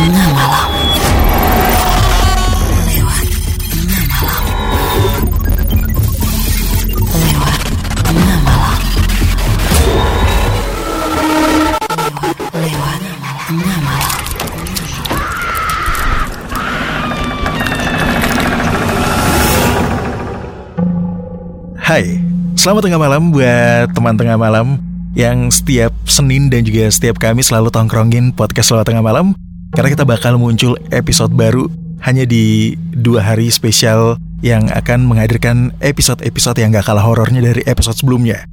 tengah malam. Hai, selamat tengah malam buat teman tengah malam yang setiap Senin dan juga setiap kami selalu tongkrongin podcast Selamat Tengah Malam karena kita bakal muncul episode baru hanya di dua hari spesial yang akan menghadirkan episode-episode yang gak kalah horornya dari episode sebelumnya.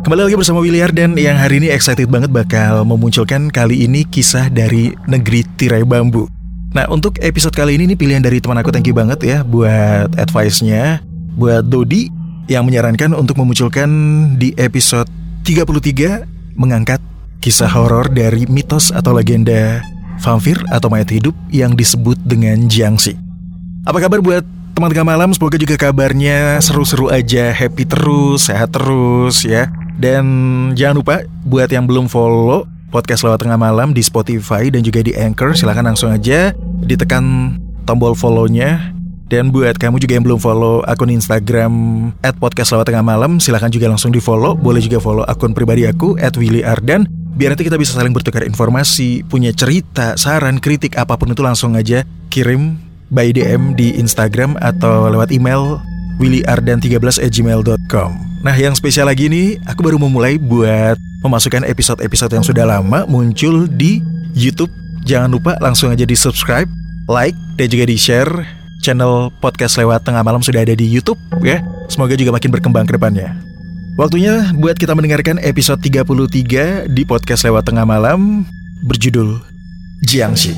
Kembali lagi bersama Willy Ardan yang hari ini excited banget bakal memunculkan kali ini kisah dari negeri tirai bambu. Nah untuk episode kali ini ini pilihan dari teman aku thank you banget ya buat advice-nya buat Dodi yang menyarankan untuk memunculkan di episode 33 mengangkat kisah horor dari mitos atau legenda vampir atau mayat hidup yang disebut dengan Jiangxi. Apa kabar buat teman tengah malam? Semoga juga kabarnya seru-seru aja, happy terus, sehat terus ya. Dan jangan lupa buat yang belum follow podcast lewat tengah malam di Spotify dan juga di Anchor, silahkan langsung aja ditekan tombol follow-nya dan buat kamu juga yang belum follow akun Instagram at podcast lewat tengah malam, silahkan juga langsung di follow. Boleh juga follow akun pribadi aku at Willy Ardan. Biar nanti kita bisa saling bertukar informasi, punya cerita, saran, kritik, apa pun itu langsung aja kirim by DM di Instagram atau lewat email willyardan13@gmail.com. Nah, yang spesial lagi nih, aku baru memulai buat memasukkan episode-episode yang sudah lama muncul di YouTube. Jangan lupa langsung aja di subscribe, like, dan juga di share channel podcast lewat tengah malam sudah ada di YouTube ya. Semoga juga makin berkembang ke depannya. Waktunya buat kita mendengarkan episode 33 di podcast lewat tengah malam berjudul Jiangxi.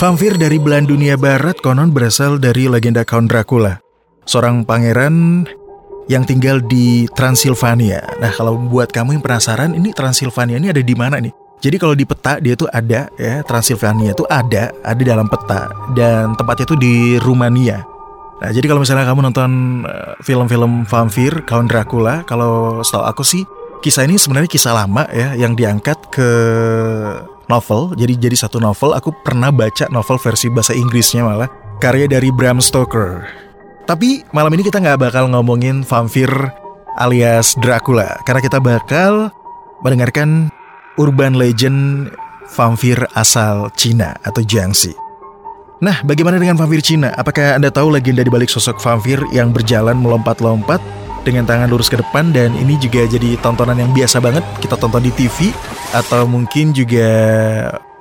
Vampir dari belahan dunia barat konon berasal dari legenda Count Dracula, seorang pangeran yang tinggal di Transilvania. Nah, kalau buat kamu yang penasaran, ini Transilvania ini ada di mana nih? Jadi kalau di peta dia tuh ada ya, Transilvania tuh ada, ada dalam peta dan tempatnya tuh di Rumania. Nah, jadi kalau misalnya kamu nonton eh, film-film vampir Count Dracula, kalau setahu aku sih kisah ini sebenarnya kisah lama ya yang diangkat ke novel. Jadi jadi satu novel. Aku pernah baca novel versi bahasa Inggrisnya malah karya dari Bram Stoker. Tapi malam ini kita nggak bakal ngomongin vampir alias Dracula karena kita bakal mendengarkan urban legend vampir asal Cina atau Jiangxi. Nah, bagaimana dengan vampir Cina? Apakah Anda tahu legenda di balik sosok vampir yang berjalan melompat-lompat dengan tangan lurus ke depan dan ini juga jadi tontonan yang biasa banget kita tonton di TV atau mungkin juga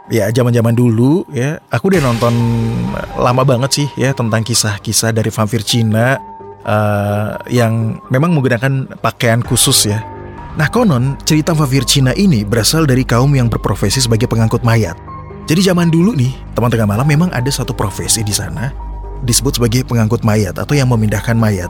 ya zaman-zaman dulu ya aku udah nonton lama banget sih ya tentang kisah-kisah dari vampir Cina uh, yang memang menggunakan pakaian khusus ya. Nah konon cerita vampir Cina ini berasal dari kaum yang berprofesi sebagai pengangkut mayat. Jadi zaman dulu nih teman tengah malam memang ada satu profesi di sana disebut sebagai pengangkut mayat atau yang memindahkan mayat.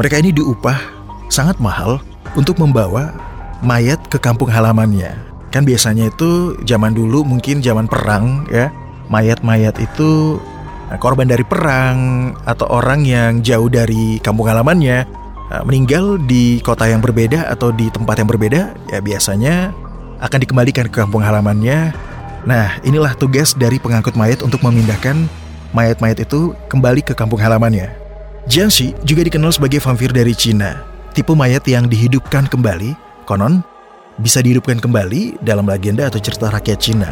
Mereka ini diupah sangat mahal untuk membawa mayat ke kampung halamannya. Kan biasanya itu zaman dulu mungkin zaman perang ya, mayat-mayat itu nah, korban dari perang atau orang yang jauh dari kampung halamannya nah, meninggal di kota yang berbeda atau di tempat yang berbeda ya biasanya akan dikembalikan ke kampung halamannya. Nah, inilah tugas dari pengangkut mayat untuk memindahkan mayat-mayat itu kembali ke kampung halamannya. Jiangxi juga dikenal sebagai vampir dari Cina, tipe mayat yang dihidupkan kembali, konon bisa dihidupkan kembali dalam legenda atau cerita rakyat Cina.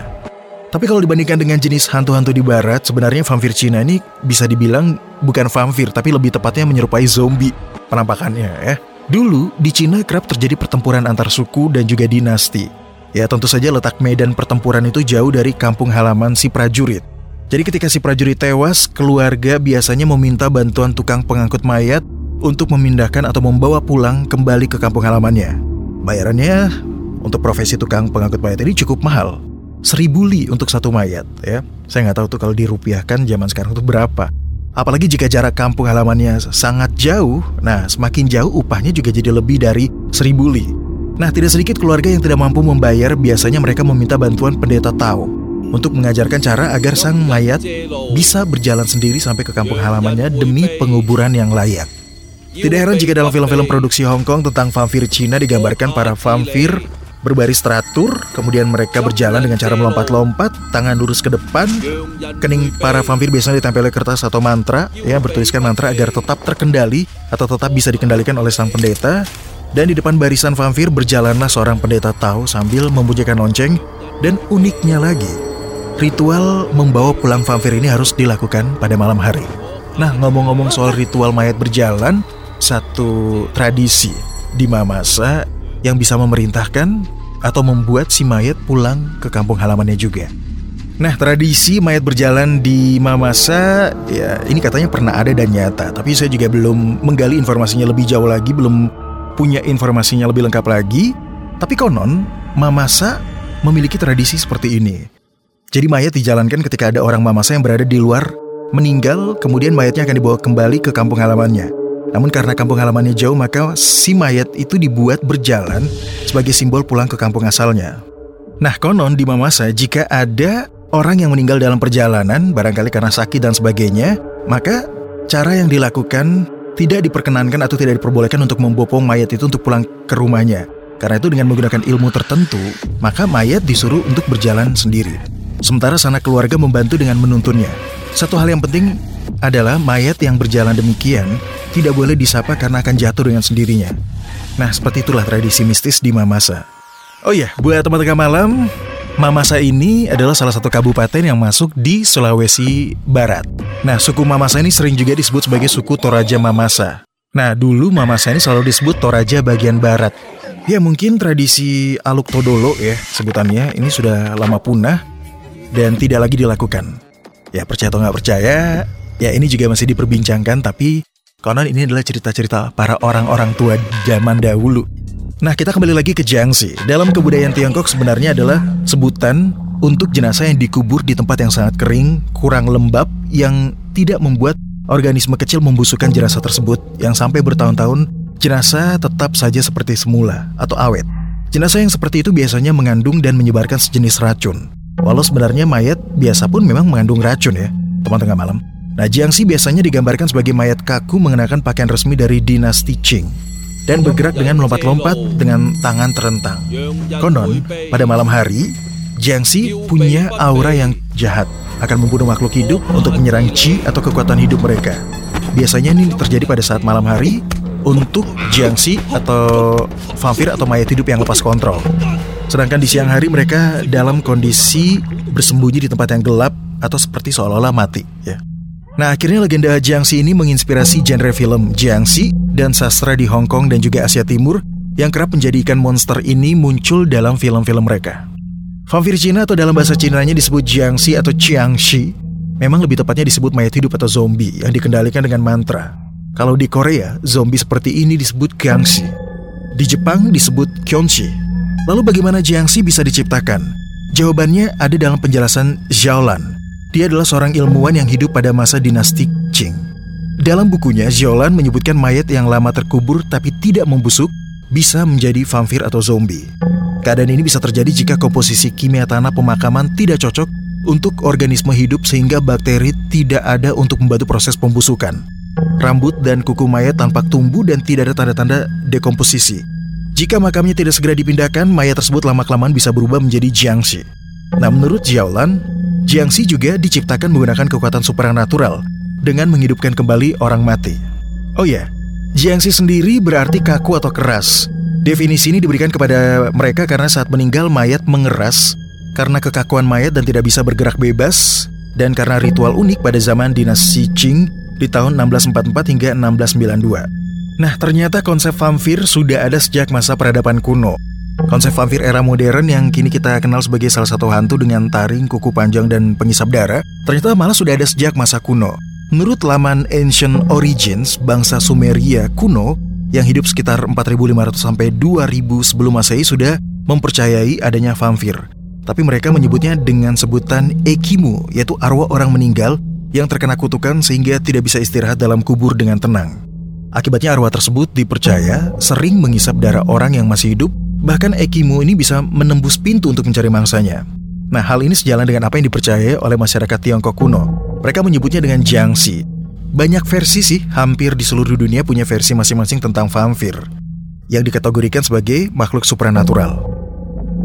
Tapi kalau dibandingkan dengan jenis hantu-hantu di barat, sebenarnya vampir Cina ini bisa dibilang bukan vampir, tapi lebih tepatnya menyerupai zombie penampakannya ya. Dulu di Cina kerap terjadi pertempuran antar suku dan juga dinasti. Ya tentu saja letak medan pertempuran itu jauh dari kampung halaman si prajurit. Jadi ketika si prajurit tewas, keluarga biasanya meminta bantuan tukang pengangkut mayat untuk memindahkan atau membawa pulang kembali ke kampung halamannya. Bayarannya untuk profesi tukang pengangkut mayat ini cukup mahal. Seribu li untuk satu mayat ya. Saya nggak tahu tuh kalau dirupiahkan zaman sekarang itu berapa. Apalagi jika jarak kampung halamannya sangat jauh, nah semakin jauh upahnya juga jadi lebih dari seribu li. Nah, tidak sedikit keluarga yang tidak mampu membayar, biasanya mereka meminta bantuan pendeta Tao untuk mengajarkan cara agar sang mayat bisa berjalan sendiri sampai ke kampung halamannya demi penguburan yang layak. Tidak heran jika dalam film-film produksi Hong Kong tentang vampir Cina digambarkan para vampir berbaris teratur, kemudian mereka berjalan dengan cara melompat-lompat, tangan lurus ke depan. Kening para vampir biasanya ditempel kertas atau mantra, ya bertuliskan mantra agar tetap terkendali atau tetap bisa dikendalikan oleh sang pendeta. Dan di depan barisan vampir berjalanlah seorang pendeta tahu sambil membunyikan lonceng. Dan uniknya lagi, ritual membawa pulang vampir ini harus dilakukan pada malam hari. Nah, ngomong-ngomong soal ritual mayat berjalan, satu tradisi di Mamasa yang bisa memerintahkan atau membuat si mayat pulang ke kampung halamannya juga. Nah, tradisi mayat berjalan di Mamasa ya ini katanya pernah ada dan nyata, tapi saya juga belum menggali informasinya lebih jauh lagi, belum punya informasinya lebih lengkap lagi. Tapi konon Mamasa memiliki tradisi seperti ini. Jadi mayat dijalankan ketika ada orang Mamasa yang berada di luar meninggal, kemudian mayatnya akan dibawa kembali ke kampung halamannya. Namun karena kampung halamannya jauh maka si mayat itu dibuat berjalan sebagai simbol pulang ke kampung asalnya. Nah konon di Mamasa jika ada orang yang meninggal dalam perjalanan barangkali karena sakit dan sebagainya maka cara yang dilakukan tidak diperkenankan atau tidak diperbolehkan untuk membopong mayat itu untuk pulang ke rumahnya. Karena itu dengan menggunakan ilmu tertentu, maka mayat disuruh untuk berjalan sendiri. Sementara sana keluarga membantu dengan menuntunnya. Satu hal yang penting adalah mayat yang berjalan demikian tidak boleh disapa karena akan jatuh dengan sendirinya. Nah, seperti itulah tradisi mistis di Mamasa. Oh iya, buat teman-teman malam, Mamasa ini adalah salah satu kabupaten yang masuk di Sulawesi Barat. Nah, suku Mamasa ini sering juga disebut sebagai suku Toraja Mamasa. Nah, dulu Mamasa ini selalu disebut Toraja bagian barat. Ya, mungkin tradisi Aluk Todolo ya sebutannya ini sudah lama punah dan tidak lagi dilakukan. Ya, percaya atau nggak percaya, ya ini juga masih diperbincangkan tapi Konon ini adalah cerita-cerita para orang-orang tua zaman dahulu. Nah, kita kembali lagi ke Jiangxi. Dalam kebudayaan Tiongkok sebenarnya adalah sebutan untuk jenazah yang dikubur di tempat yang sangat kering, kurang lembab, yang tidak membuat organisme kecil membusukkan jenazah tersebut, yang sampai bertahun-tahun jenazah tetap saja seperti semula atau awet. Jenazah yang seperti itu biasanya mengandung dan menyebarkan sejenis racun. Walau sebenarnya mayat biasa pun memang mengandung racun ya, teman-teman malam. Nah, Jiangxi biasanya digambarkan sebagai mayat kaku mengenakan pakaian resmi dari dinasti Qing dan bergerak dengan melompat-lompat dengan tangan terentang. Konon, pada malam hari, Jiangxi punya aura yang jahat, akan membunuh makhluk hidup untuk menyerang Qi atau kekuatan hidup mereka. Biasanya ini terjadi pada saat malam hari untuk Jiangxi atau vampir atau mayat hidup yang lepas kontrol. Sedangkan di siang hari mereka dalam kondisi bersembunyi di tempat yang gelap atau seperti seolah-olah mati, ya. Nah, akhirnya legenda Jiangxi ini menginspirasi genre film Jiangxi dan sastra di Hong Kong dan juga Asia Timur yang kerap menjadikan monster ini muncul dalam film-film mereka. Vampir Cina atau dalam bahasa Cina-nya disebut Jiangxi atau Chiangxi, memang lebih tepatnya disebut mayat hidup atau zombie yang dikendalikan dengan mantra. Kalau di Korea, zombie seperti ini disebut Gangxi. Di Jepang disebut Kyonshi. Lalu bagaimana Jiangxi bisa diciptakan? Jawabannya ada dalam penjelasan Xiaolan, dia adalah seorang ilmuwan yang hidup pada masa dinasti Qing. Dalam bukunya, Ziolan menyebutkan mayat yang lama terkubur tapi tidak membusuk bisa menjadi vampir atau zombie. Keadaan ini bisa terjadi jika komposisi kimia tanah pemakaman tidak cocok untuk organisme hidup sehingga bakteri tidak ada untuk membantu proses pembusukan. Rambut dan kuku mayat tampak tumbuh dan tidak ada tanda-tanda dekomposisi. Jika makamnya tidak segera dipindahkan, mayat tersebut lama-kelamaan bisa berubah menjadi jiangxi. Nah, menurut Jiaolan, Jiangxi juga diciptakan menggunakan kekuatan supernatural dengan menghidupkan kembali orang mati. Oh ya, Jiangxi sendiri berarti kaku atau keras. Definisi ini diberikan kepada mereka karena saat meninggal mayat mengeras karena kekakuan mayat dan tidak bisa bergerak bebas dan karena ritual unik pada zaman dinasti Qing di tahun 1644 hingga 1692. Nah, ternyata konsep vampir sudah ada sejak masa peradaban kuno. Konsep vampir era modern yang kini kita kenal sebagai salah satu hantu dengan taring, kuku panjang, dan pengisap darah, ternyata malah sudah ada sejak masa kuno. Menurut laman Ancient Origins, bangsa Sumeria kuno yang hidup sekitar 4500 sampai 2000 sebelum Masehi sudah mempercayai adanya vampir. Tapi mereka menyebutnya dengan sebutan Ekimu, yaitu arwah orang meninggal yang terkena kutukan sehingga tidak bisa istirahat dalam kubur dengan tenang. Akibatnya arwah tersebut dipercaya sering mengisap darah orang yang masih hidup Bahkan Ekimu ini bisa menembus pintu untuk mencari mangsanya. Nah, hal ini sejalan dengan apa yang dipercaya oleh masyarakat Tiongkok kuno. Mereka menyebutnya dengan Jiangxi. Banyak versi sih, hampir di seluruh dunia punya versi masing-masing tentang vampir yang dikategorikan sebagai makhluk supranatural.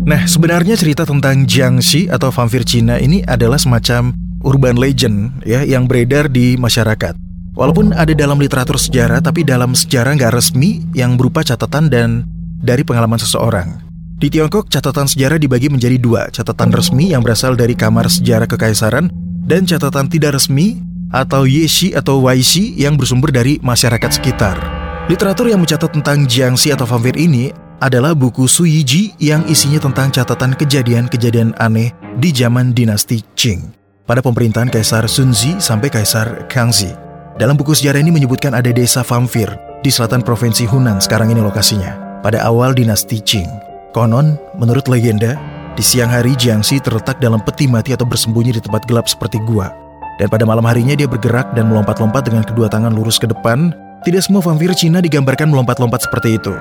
Nah, sebenarnya cerita tentang Jiangxi atau vampir Cina ini adalah semacam urban legend ya yang beredar di masyarakat. Walaupun ada dalam literatur sejarah, tapi dalam sejarah nggak resmi yang berupa catatan dan dari pengalaman seseorang. Di Tiongkok, catatan sejarah dibagi menjadi dua, catatan resmi yang berasal dari Kamar Sejarah Kekaisaran dan catatan tidak resmi atau Yeshi atau Waishi yang bersumber dari masyarakat sekitar. Literatur yang mencatat tentang Jiangxi atau vampir ini adalah buku Suyiji yang isinya tentang catatan kejadian-kejadian aneh di zaman dinasti Qing pada pemerintahan Kaisar Sunzi sampai Kaisar Kangxi. Dalam buku sejarah ini menyebutkan ada desa vampir di selatan provinsi Hunan sekarang ini lokasinya pada awal dinasti Qing. Konon, menurut legenda, di siang hari Jiangxi terletak dalam peti mati atau bersembunyi di tempat gelap seperti gua. Dan pada malam harinya dia bergerak dan melompat-lompat dengan kedua tangan lurus ke depan. Tidak semua vampir Cina digambarkan melompat-lompat seperti itu.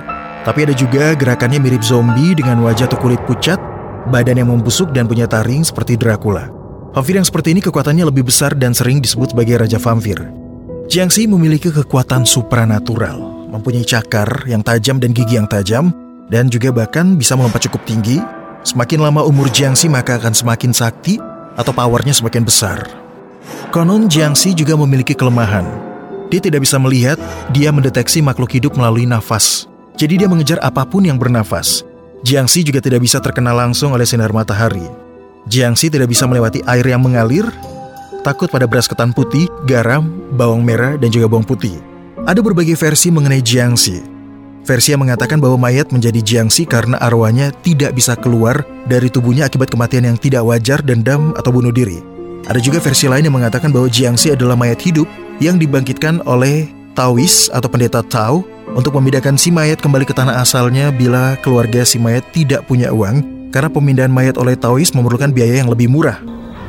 Tapi ada juga gerakannya mirip zombie dengan wajah atau kulit pucat, badan yang membusuk dan punya taring seperti Dracula. Vampir yang seperti ini kekuatannya lebih besar dan sering disebut sebagai Raja Vampir. Jiangxi memiliki kekuatan supranatural, mempunyai cakar yang tajam dan gigi yang tajam, dan juga bahkan bisa melompat cukup tinggi. Semakin lama umur Jiangxi maka akan semakin sakti atau powernya semakin besar. Konon Jiangxi juga memiliki kelemahan. Dia tidak bisa melihat, dia mendeteksi makhluk hidup melalui nafas. Jadi dia mengejar apa pun yang bernafas. Jiangxi juga tidak bisa terkena langsung oleh sinar matahari. Jiangxi tidak bisa melewati air yang mengalir, takut pada beras ketan putih, garam, bawang merah, dan juga bawang putih. Ada berbagai versi mengenai Jiangxi. Versi yang mengatakan bahwa mayat menjadi Jiangxi karena arwahnya tidak bisa keluar dari tubuhnya akibat kematian yang tidak wajar, dendam, atau bunuh diri. Ada juga versi lain yang mengatakan bahwa Jiangxi adalah mayat hidup yang dibangkitkan oleh Taois atau pendeta Tao untuk memindahkan si mayat kembali ke tanah asalnya bila keluarga si mayat tidak punya uang karena pemindahan mayat oleh Taois memerlukan biaya yang lebih murah.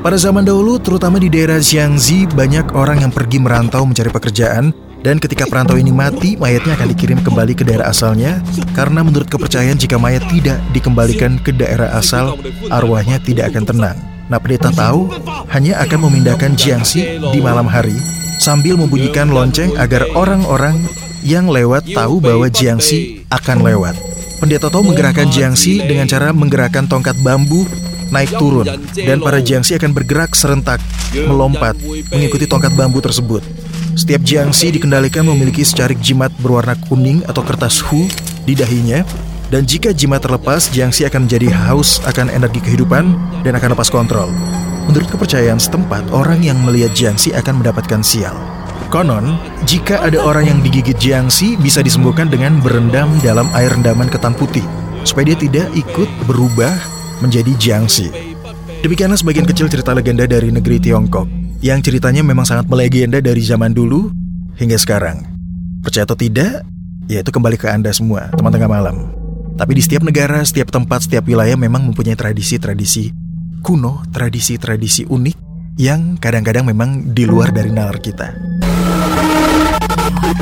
Pada zaman dahulu, terutama di daerah Jiangxi, banyak orang yang pergi merantau mencari pekerjaan dan ketika perantau ini mati, mayatnya akan dikirim kembali ke daerah asalnya karena menurut kepercayaan jika mayat tidak dikembalikan ke daerah asal, arwahnya tidak akan tenang. Nah, pendeta tahu hanya akan memindahkan Jiangxi di malam hari sambil membunyikan lonceng agar orang-orang yang lewat tahu bahwa Jiangxi akan lewat. Pendeta Tao menggerakkan Jiangxi dengan cara menggerakkan tongkat bambu naik turun dan para Jiangxi akan bergerak serentak melompat mengikuti tongkat bambu tersebut. Setiap Jiangxi dikendalikan memiliki secarik jimat berwarna kuning atau kertas hu di dahinya dan jika jimat terlepas, Jiangxi akan menjadi haus akan energi kehidupan dan akan lepas kontrol. Menurut kepercayaan setempat, orang yang melihat Jiangxi akan mendapatkan sial. Konon, jika ada orang yang digigit Jiangxi bisa disembuhkan dengan berendam dalam air rendaman ketan putih, supaya dia tidak ikut berubah menjadi Jiangxi. Demikianlah sebagian kecil cerita legenda dari negeri Tiongkok, yang ceritanya memang sangat melegenda dari zaman dulu hingga sekarang. Percaya atau tidak, ya itu kembali ke Anda semua, teman tengah malam. Tapi di setiap negara, setiap tempat, setiap wilayah memang mempunyai tradisi-tradisi kuno, tradisi-tradisi unik yang kadang-kadang memang di luar dari nalar kita.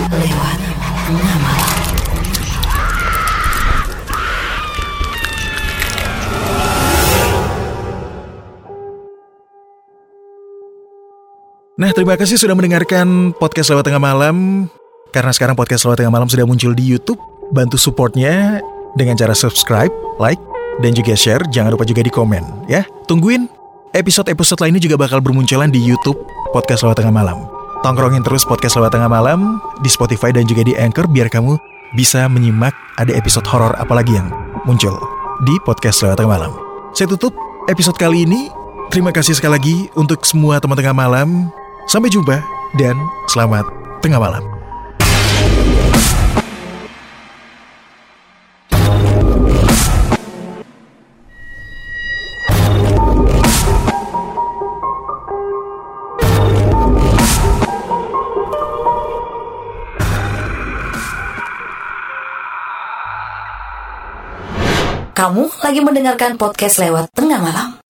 Lewat Nah, terima kasih sudah mendengarkan podcast lewat tengah malam. Karena sekarang podcast lewat tengah malam sudah muncul di YouTube, bantu supportnya dengan cara subscribe, like, dan juga share. Jangan lupa juga di komen, ya. Tungguin episode-episode lainnya juga bakal bermunculan di YouTube podcast lewat tengah malam. Tongkrongin terus podcast lewat tengah malam di Spotify dan juga di Anchor biar kamu bisa menyimak ada episode horor apalagi yang muncul di podcast lewat tengah malam. Saya tutup episode kali ini. Terima kasih sekali lagi untuk semua teman tengah malam. Sampai jumpa dan selamat tengah malam. Kamu lagi mendengarkan podcast lewat tengah malam.